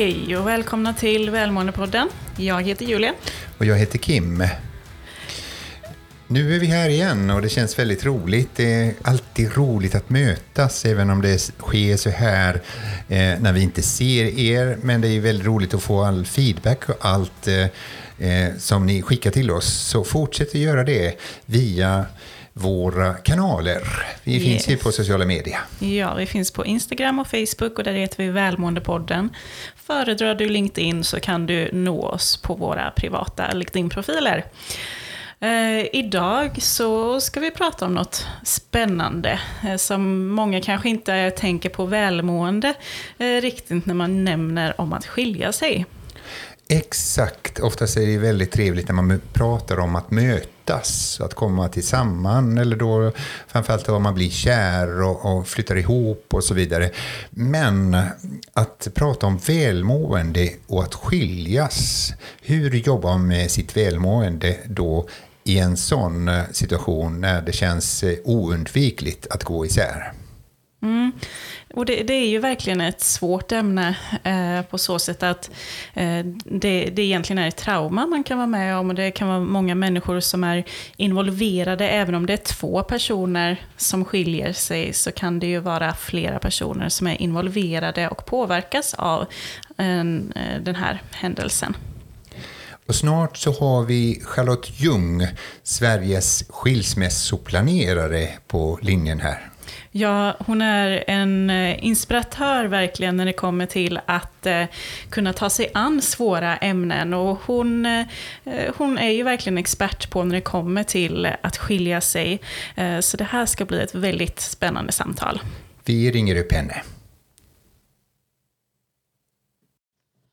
Hej och välkomna till Välmåendepodden. Jag heter Julia. Och jag heter Kim. Nu är vi här igen och det känns väldigt roligt. Det är alltid roligt att mötas, även om det sker så här eh, när vi inte ser er. Men det är väldigt roligt att få all feedback och allt eh, eh, som ni skickar till oss. Så fortsätt att göra det via våra kanaler. Vi yes. finns ju på sociala medier. Ja, vi finns på Instagram och Facebook och där heter vi Välmåendepodden. Föredrar du LinkedIn så kan du nå oss på våra privata LinkedIn-profiler. Eh, idag så ska vi prata om något spännande eh, som många kanske inte tänker på välmående eh, riktigt när man nämner om att skilja sig. Exakt. Oftast är det väldigt trevligt när man pratar om att mötas, att komma tillsammans eller då framförallt om man blir kär och, och, flyttar ihop och så vidare. Men att prata om välmående och att skiljas, hur jobbar man med sitt välmående då i en sån eh, situation när det känns eh, oundvikligt att gå isär? Mm. Och det, det, är ju verkligen ett svårt ämne eh, på så sätt att eh, det, det egentligen är ett trauma man kan vara med om och det kan vara många människor som är involverade. Även om det är två personer som skiljer sig så kan det ju vara flera personer som är involverade och påverkas av eh, den här händelsen. Och snart så har vi Charlotte Ljung, Sveriges skilsmässoplanerare, på linjen här. Ja, hon är en eh, inspiratör verkligen när det kommer till att eh, kunna ta sig an svåra ämnen. Och hon, eh, hon är ju verkligen expert på när det kommer till att skilja sig. Så det här ska bli ett väldigt spännande samtal. Vi ringer upp henne.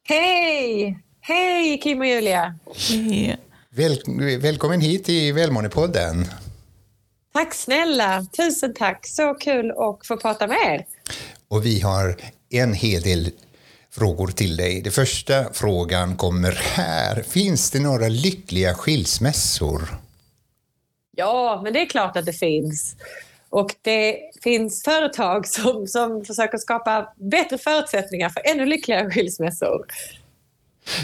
Hej! Hej Kim och Julia! Hej. Väl, välkommen hit till Välmåendepodden. Tack snälla, tusen tack. Så kul att få prata med er. Och vi har en hel del frågor till dig. Den första frågan kommer här. Finns det några lyckliga skilsmässor? Ja, men det är klart att det finns. Och det finns företag som, som försöker skapa bättre förutsättningar för ännu lyckligare skilsmässor.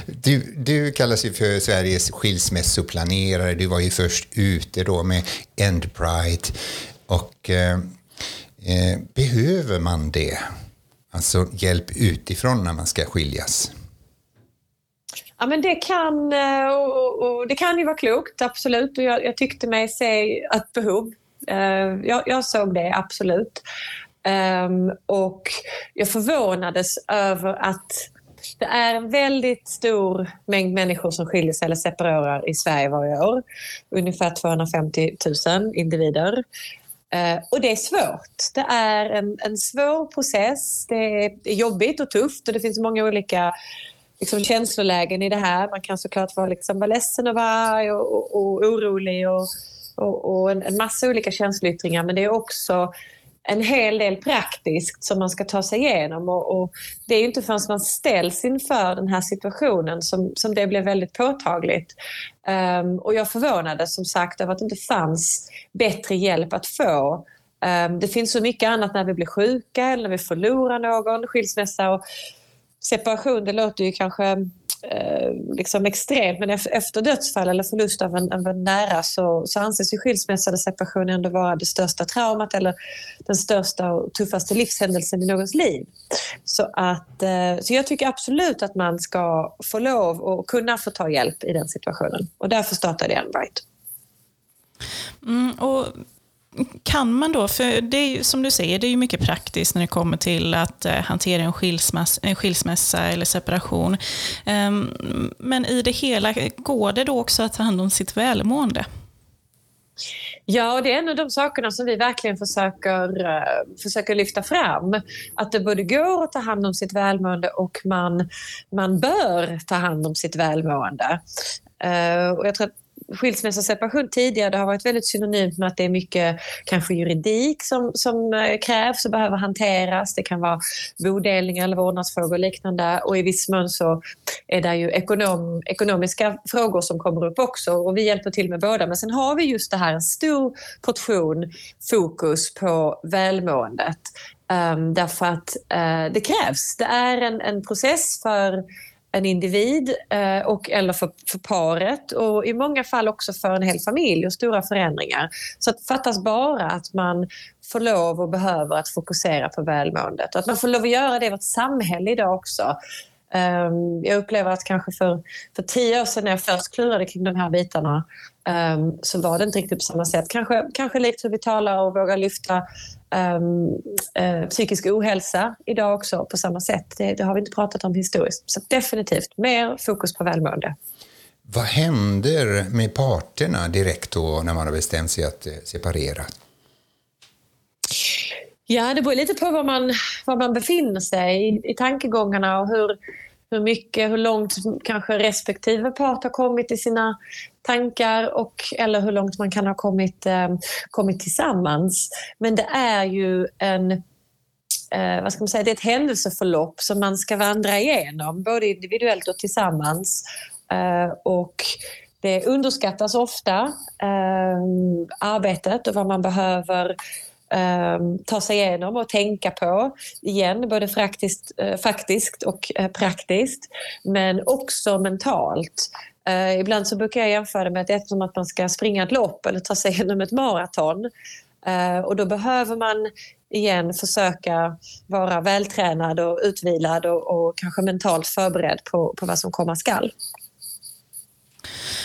Du, du kallas ju för Sveriges skilsmässoplanerare. Du var ju först ute då med Endpride. Och eh, eh behöver man det? Alltså hjälp utifrån när man ska skiljas? Ja, men det kan, eh, och, och, det kan ju vara klokt, absolut. Och jag, jag tyckte mig se ett behov. Eh, jag, jag såg det, absolut. Um, och jag förvånades över att det är en väldigt stor mängd människor som skiljer sig eller separerar i Sverige varje år. Ungefär 250 000 individer. Eh, och det är svårt. Det är en, en svår process. Det är jobbigt och tufft och det finns många olika liksom, känslolägen i det här. Man kan såklart vara, liksom, vara ledsen och vara arg och, och, och orolig och, och, och en, en, massa olika känsloyttringar. Men det är också en hel del praktiskt som man ska ta sig igenom. Och, och, det är ju inte förrän man ställs inför den här situationen som, som det blev väldigt påtagligt. Um, och jag förvånades som sagt över att det inte fanns bättre hjälp att få. Um, det finns så mycket annat när vi blir sjuka eller när vi förlorar någon, skilsmässa och separation. Det låter ju kanske Eh, liksom extremt, men efter dödsfall eller förlust av en, av en nära så, så anses ju skilsmässa eller separation ändå vara det största traumat eller den största och tuffaste livshändelsen i någons liv. Så, att, eh, så jag tycker absolut att man ska få lov och kunna få ta hjälp i den situationen. Och därför startade jag Unbright. Mm, och kan man då, för det är som du säger, det är ju mycket praktiskt när det kommer till att eh, hantera en skilsmässa, en skilsmässa eller separation. Ehm, men i det hela, går det då också att ta hand om sitt välmående? Ja, och det är en av de sakerna som vi verkligen försöker, uh, försöker lyfta fram. Att det både går att ta hand om sitt välmående och man, man bör ta hand om sitt välmående. Uh, och jag tror att skilsmässa och separation tidigare det har varit väldigt synonymt med att det är mycket kanske juridik som, som eh, krävs och behöver hanteras. Det kan vara bodelningar eller vårdnadsfrågor och liknande och i viss mån så är det ju ekonom, ekonomiska frågor som kommer upp också och vi hjälper till med båda. Men sen har vi just det här en stor portion fokus på välmåendet. Um, därför att uh, det krävs. Det är en, en process för en individ eh, och, eller för, för paret och i många fall också för en hel familj och stora förändringar. Så det fattas bara att man får lov och behöver att fokusera på välmåendet. Att man får lov att göra det i vårt samhälle idag också. Um, jag upplever att kanske för, för tio år sedan när jag först klurade kring de här bitarna um, så var det inte riktigt på samma sätt. Kanske, kanske likt hur vi talar och vågar lyfta um, uh, psykisk ohälsa idag också på samma sätt. Det, det, har vi inte pratat om historiskt. Så definitivt mer fokus på välmående. Vad händer med parterna direkt då när man har bestämt sig att eh, separera? Ja, det beror lite på var man, var man befinner sig i, i tankegångarna och hur, hur mycket, hur långt kanske respektive part har kommit i sina tankar och, eller hur långt man kan ha kommit, eh, kommit tillsammans. Men det är ju en eh, vad ska man säga, det är ett händelseförlopp som man ska vandra igenom, både individuellt och tillsammans. Eh, och det underskattas ofta, eh, arbetet och vad man behöver Ehm, ta sig igenom och tänka på. Igen, både faktiskt, eh, faktiskt och eh, praktiskt. Men också mentalt. Eh, ibland så brukar jag jämföra det med att det är som att man ska springa ett lopp eller ta sig igenom ett maraton. Eh, och då behöver man igen försöka vara vältränad och utvilad och, och kanske mentalt förberedd på, på vad som komma skall.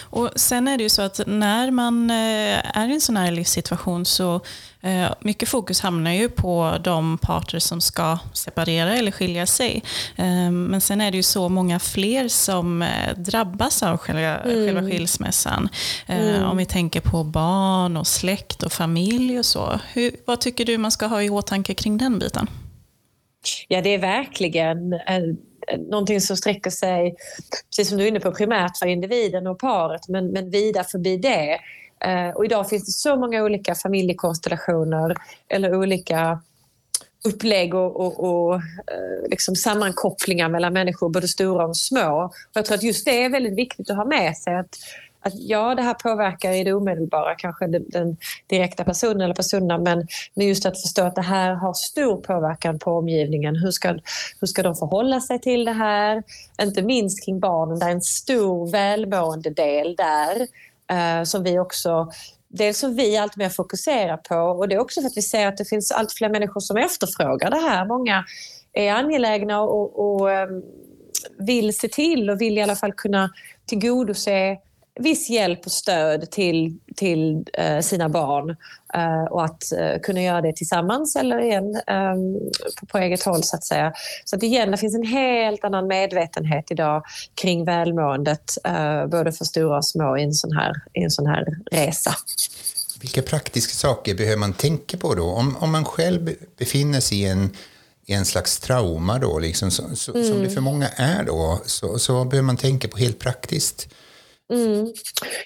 Och sen är det ju så att när man är i en sån här livssituation så Eh, mycket fokus hamnar ju på de parter som ska separera eller skilja sig. Eh, men sen är det ju så många fler som eh, drabbas av själva, mm. själva skilsmässan. Mm. Om vi tänker på barn och släkt och familj och så. Hur, vad tycker du man ska ha i åtanke kring den biten? Ja, det är verkligen någonting som sträcker sig, precis som du är inne på, primärt för individen och paret, men, men vida förbi det. Eh, och idag finns det så många olika familjekonstellationer eller olika upplägg och, och, och eh, liksom sammankopplingar mellan människor, både stora och små. Och jag tror att just det är väldigt viktigt att ha med sig. Att, att ja, det här påverkar i det omedelbara, kanske den, den direkta personen eller personerna, men, men just att förstå att det här har stor påverkan på omgivningen. Hur ska, hur ska de förhålla sig till det här? Inte minst kring barnen, det är en stor välmående del där eh, som vi också Dels som vi allt mer fokuserar på och det är också för att vi ser att det finns allt fler människor som efterfrågar det här. Många är angelägna och, och ehm, vill se till och vill i alla fall kunna tillgodose viss hjälp och stöd till, till uh, sina barn uh, och att uh, kunna göra det tillsammans eller igen um, på, på, eget håll så att säga. Så att igen, det finns en helt annan medvetenhet idag kring välmåendet både för stora och små i en sån här, i en sån här resa. Vilka praktiska saker behöver man tänka på då? Om, om man själv befinner sig i en i en slags trauma då, liksom, så, så, mm. som det för många är då, så, så behöver man tänka på helt praktiskt. Mm.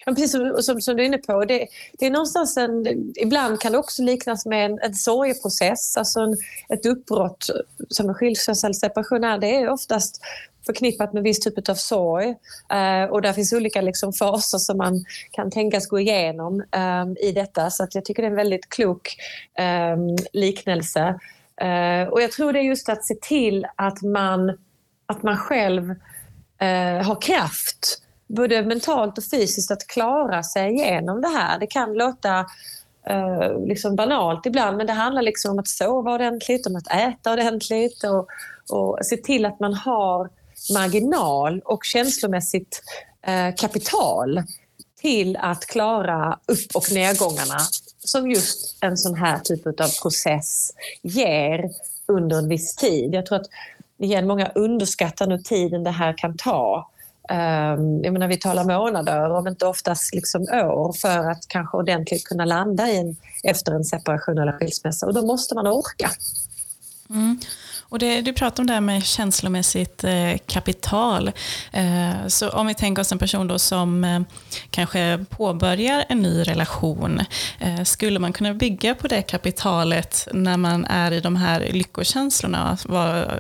Ja, precis som, som, som, du är inne på, det, det är någonstans en, ibland kan det också liknas med en, en sorgeprocess, alltså en, ett uppbrott som en skilsmässa eller separation är. Det är oftast förknippat med viss typ av sorg. eh, och där finns olika liksom, faser som man kan tänkas gå igenom eh, i detta. Så att jag tycker det är en väldigt klok eh, liknelse. Eh, och jag tror det är just att se till att man, att man själv eh, har kraft både mentalt och fysiskt att klara sig igenom det här. Det kan låta eh, liksom banalt ibland men det handlar liksom om att sova ordentligt, om att äta ordentligt och, och se till att man har marginal och känslomässigt eh, kapital till att klara upp och nedgångarna som just en sån här typ av process ger under en viss tid. Jag tror att igen, många underskattar nu tiden det här kan ta. Ehm, jag menar, vi talar månader, om inte oftast liksom år, för att kanske ordentligt kunna landa i en, efter en separation eller skilsmässa. Och då måste man orka. Mm. Och det, du pratar om det här med känslomässigt eh, kapital. Eh, så om vi tänker oss en person då som eh, kanske påbörjar en ny relation. Eh, skulle man kunna bygga på det kapitalet när man är i de här lyckokänslorna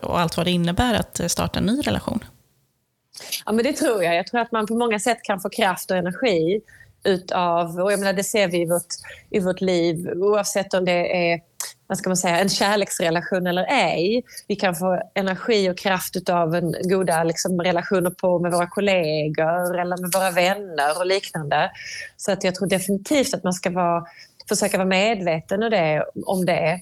och allt vad det innebär att eh, starta en ny relation? Ja, men det tror jag. Jag tror att man på många sätt kan få kraft och energi utav, och jag menar, det ser vi i vårt, i vårt liv oavsett om det är vad ska man säga, en kärleksrelation eller ej. Vi kan få energi och kraft utav en goda liksom, relationer på, med våra kollegor eller med våra vänner och liknande. Så att jag tror definitivt att man ska vara, försöka vara medveten om det, om det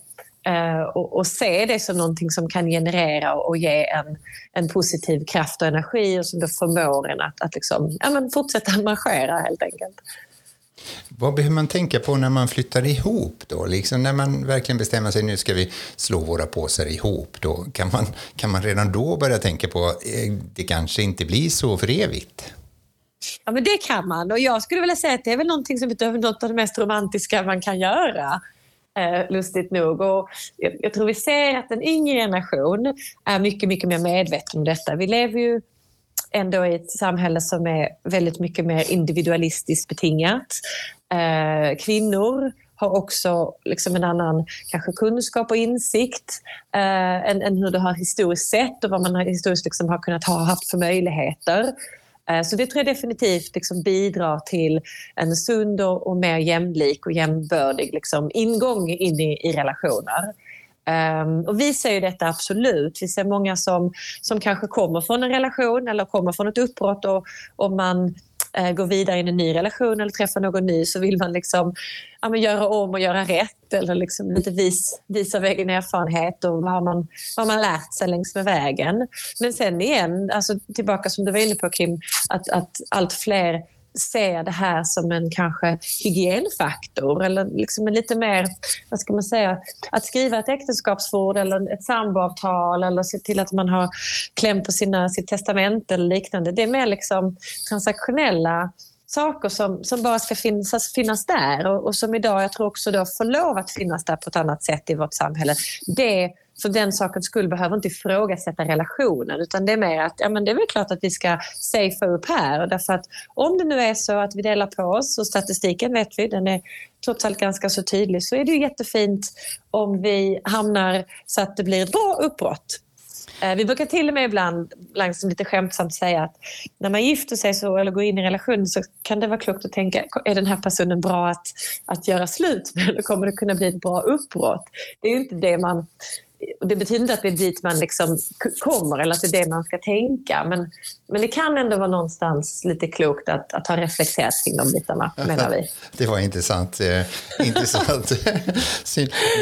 och, och, se det som någonting som kan generera och ge en, en positiv kraft och energi och som då förmår en att, att liksom, ja, men fortsätta marschera helt enkelt. Vad behöver man tänka på när man flyttar ihop då? Liksom när man verkligen bestämmer sig, nu ska vi slå våra påsar ihop. Då kan man, kan man redan då börja tänka på, eh, det kanske inte blir så för evigt? Ja, men det kan man. Och jag skulle vilja säga att det är väl någonting som är något av det mest romantiska man kan göra. Eh, lustigt nog. Och jag, tror vi ser att en yngre generation är mycket, mycket mer medveten om detta. Vi lever ju ändå i ett samhälle som är väldigt mycket mer individualistiskt betingat. Eh, kvinnor har också liksom en annan kanske kunskap och insikt eh, än, än, hur det har historiskt sett och vad man historiskt liksom har kunnat ha haft för möjligheter. Eh, så det tror jag definitivt liksom bidrar till en sund och, mer jämlik och jämbördig liksom ingång in i, i relationer. Um, och vi ser ju detta absolut. Vi ser många som, som kanske kommer från en relation eller kommer från ett uppbrott och och man eh, går vidare in i en ny relation eller träffar någon ny så vill man liksom, ja, men göra om och göra rätt eller liksom lite vis, visa av egen erfarenhet och vad har, man, vad har man lärt sig längs med vägen. Men sen igen, alltså tillbaka som du var inne på Kim, att, att allt fler ser det här som en kanske hygienfaktor eller liksom en lite mer, vad ska man säga, att skriva ett äktenskapsförord eller ett samboavtal eller se till att man har kläm på sina, sitt testament eller liknande. Det är mer liksom transaktionella saker som, som bara ska finnas, finnas där och, och som idag jag tror också då får lov att finnas där på ett annat sätt i vårt samhälle. Det för den sakens skull behöver inte ifrågasätta relationen utan det är mer att ja, men det är väl klart att vi ska safea upp här. Därför att om det nu är så att vi delar på oss och statistiken vet vi, den är trots allt ganska så tydlig, så är det ju jättefint om vi hamnar så att det blir ett bra uppbrott. Eh, vi brukar till och med ibland, liksom lite skämtsamt säga att när man gifter sig så, eller går in i en relation så kan det vara klokt att tänka, är den här personen bra att, att göra slut med eller kommer det kunna bli ett bra uppbrott? Det är ju inte det man det betyder inte att det är dit man liksom kommer eller att det är det man ska tänka. Men, men det kan ändå vara någonstans lite klokt att, att ha reflekterat kring de bitarna, menar vi. Det var intressant. Eh, intressant.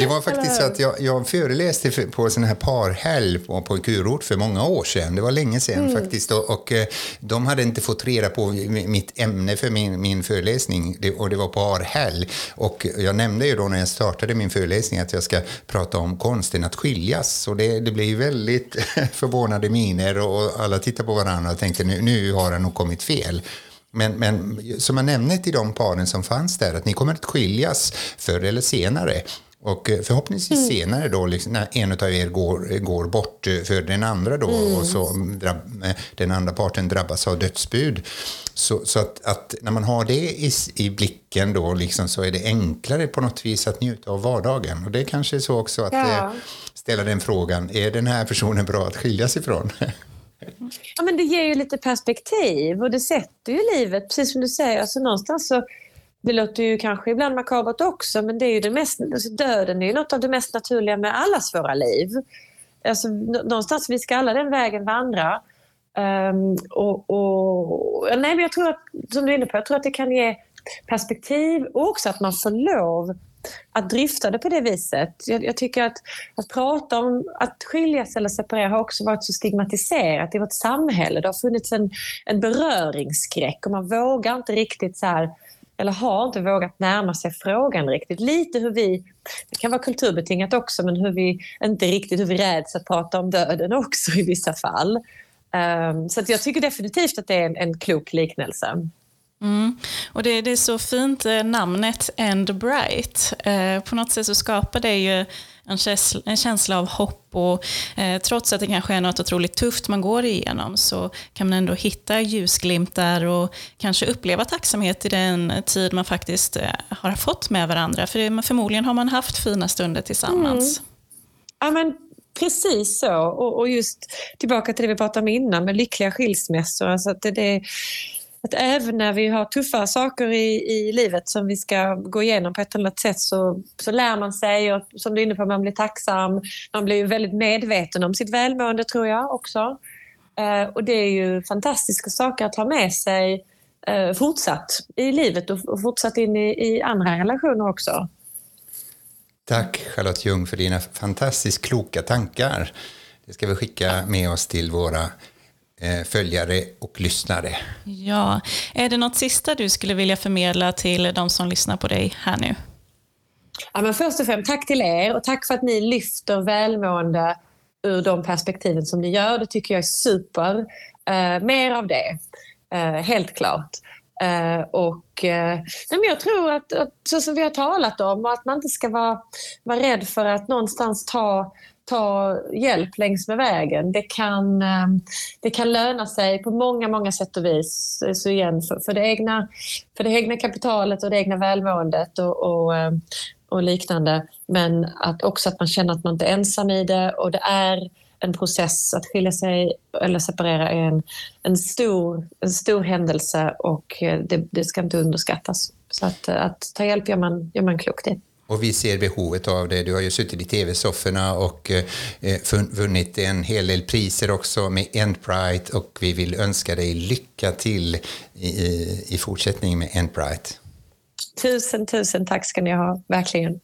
det var faktiskt så att jag, jag föreläste på sån här parhelg på, på en kurort för många år sedan. Det var länge sedan mm. faktiskt. Och, och, eh, de hade inte fått reda på mitt ämne för min, min föreläsning det, och det var parhelg. Och jag nämnde ju då när jag startade min föreläsning att jag ska prata om konsten att skiljas. Och det, det blev väldigt förvånade miner och alla tittar på varandra och tänkte nu, nu har det nog kommit fel. Men, men som jag nämnde till de paren som fanns där, att ni kommer att skiljas förr eller senare. Och eh, förhoppningsvis mm. senare då, liksom, när en av er går, går bort eh, för den andra då mm. och så drabb, eh, den andra parten drabbas av dödsbud. Så, så att, att, när man har det i, i blicken då liksom, så är det enklare på något vis att njuta av vardagen. Och det är kanske så också att ja ställa den frågan, är den här personen bra att skiljas ifrån? Ja, men det ger ju lite perspektiv och det sätter ju livet, precis som du säger. Alltså någonstans så, det låter ju kanske ibland makabert också, men det är ju det mest, alltså döden är ju något av det mest naturliga med allas våra liv. Alltså, någonstans, vi ska alla den vägen vandra. Um, och, och, nej, men jag tror att, som du är inne på, jag tror att det kan ge perspektiv och också att man får lov att drifta det på det viset. Jag, jag, tycker att, att prata om att skiljas eller separera har också varit så stigmatiserat i vårt samhälle. Det har funnits en, en beröringsskräck och man vågar inte riktigt så här, eller har inte vågat närma sig frågan riktigt. Lite hur vi, det kan vara kulturbetingat också, men hur vi inte riktigt hur vi räds att prata om döden också i vissa fall. Um, så jag tycker definitivt att det är en, en klok liknelse. Mm. Och det, det, är så fint, eh, namnet End Bright. Eh, på något sätt så skapar det ju en känsla, en känsla av hopp och eh, trots att det kanske är något otroligt tufft man går igenom så kan man ändå hitta ljusglimtar och kanske uppleva tacksamhet i den tid man faktiskt eh, har fått med varandra. För det, förmodligen har man haft fina stunder tillsammans. Mm. Ja, men Precis så. Och, och, just tillbaka till det vi pratade om innan med lyckliga skilsmässor. Alltså att det, det att även när vi har tuffa saker i, i livet som vi ska gå igenom på ett eller annat sätt så, så lär man sig och som du är inne på, man blir tacksam. Man blir ju väldigt medveten om sitt välmående tror jag också. Eh, och det är ju fantastiska saker att ha med sig eh, fortsatt i livet och, och fortsatt in i, i andra relationer också. Tack Charlotte Ljung för dina fantastiskt kloka tankar. Det ska vi skicka med oss till våra följare och lyssnare. Ja, är det något sista du skulle vilja förmedla till de som lyssnar på dig här nu? Ja, men först och främst tack till er och tack för att ni lyfter välmående ur de perspektiven som ni gör. Det tycker jag är super. Uh, mer av det, uh, helt klart. Uh, och, uh, men jag tror att, att, så som vi har talat om, att man inte ska vara, vara rädd för att någonstans ta ta hjälp längs med vägen. Det kan, ehm, det kan löna sig på många, många sätt och vis. Så igen, för, för, det, egna, för det egna kapitalet och det egna välmåendet och, och, ehm, och liknande. Men att också att man känner att man inte är ensam i det och det är en process. Att skilja sig eller separera är en, en, stor, en stor händelse och eh, det, det ska inte underskattas. Så att, att ta hjälp gör man, gör man klokt i. Och vi ser behovet av det. Du har ju suttit i tv-sofforna och eh, eh vunnit en hel del priser också med Endbright och vi vill önska dig lycka till i, i fortsättningen med Endbright. Tusen, tusen tack ska ni ha, verkligen.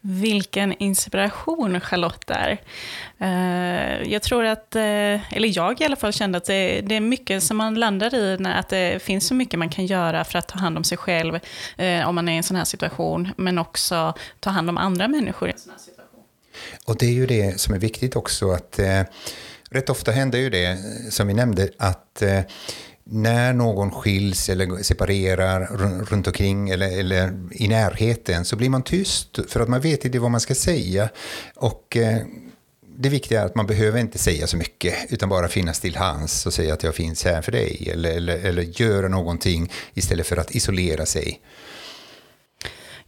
Vilken inspiration Charlotte är. Eh, jag tror att, eh, eller jag i alla fall kände att det, är mycket som man landar i, att det finns så mycket man kan göra för att ta hand om sig själv eh, om man är i en sån här situation, men också ta hand om andra människor i en sån här situation. Och det är ju det som är viktigt också, att rätt ofta händer ju det, som vi nämnde, att när någon skiljs eller separerar runt omkring eller, eller i närheten så blir man tyst för att man vet inte vad man ska säga. Och eh, det viktiga är att man behöver inte säga så mycket utan bara finnas till hands och säga att jag finns här för dig eller, eller, eller göra någonting istället för att isolera sig.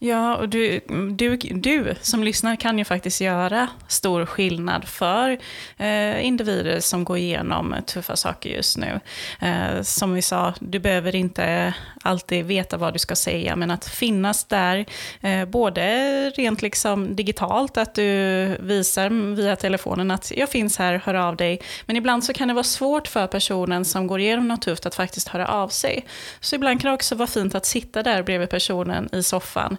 Ja, och du, du, du som lyssnar kan ju faktiskt göra stor skillnad för eh, individer som går igenom tuffa saker just nu. Eh, som vi sa, du behöver inte alltid veta vad du ska säga, men att finnas där, eh, både rent liksom digitalt, att du visar via telefonen att jag finns här, hör av dig. Men ibland så kan det vara svårt för personen som går igenom något tufft att faktiskt höra av sig. Så ibland kan det också vara fint att sitta där bredvid personen i soffan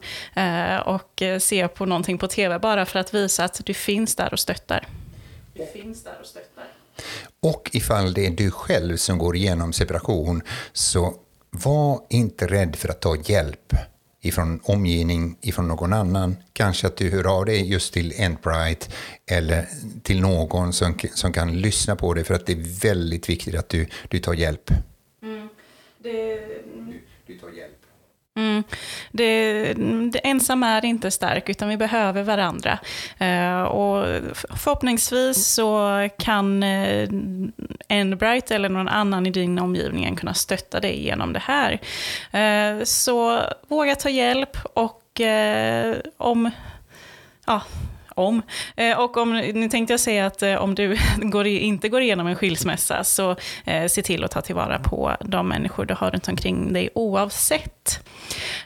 och se på någonting på tv bara för att visa att du finns där och stöttar. Du finns där och stöttar. Och ifall det är du själv som går igenom separation, så var inte rädd för att ta hjälp ifrån omgivning, ifrån någon annan. Kanske att du hör av dig just till Endbright eller till någon som, som kan lyssna på dig för att det är väldigt viktigt att du, du tar hjälp. Mm. Det... Du, du tar hjälp. Mm. Det, det, ensam är inte stark, utan vi behöver varandra. Eh, och förhoppningsvis så kan eh, Bright eller någon annan i din omgivning kunna stötta dig genom det här. Eh, så våga ta hjälp och eh, om ja, om. Eh, och om, nu tänkte jag säga att eh, om du går, inte går igenom en skilsmässa, så eh, se till att ta tillvara på de människor du har runt omkring dig oavsett.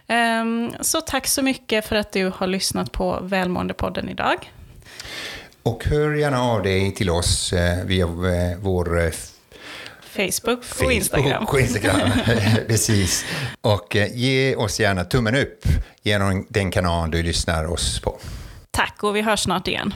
Ehm, så tack så mycket för att du har lyssnat på Välmåendepodden idag. Och hör gärna av dig till oss via vår Facebook och Instagram. och Instagram. Precis. Och ge oss gärna tummen upp genom den kanal du lyssnar oss på. Tack och vi hörs snart igen.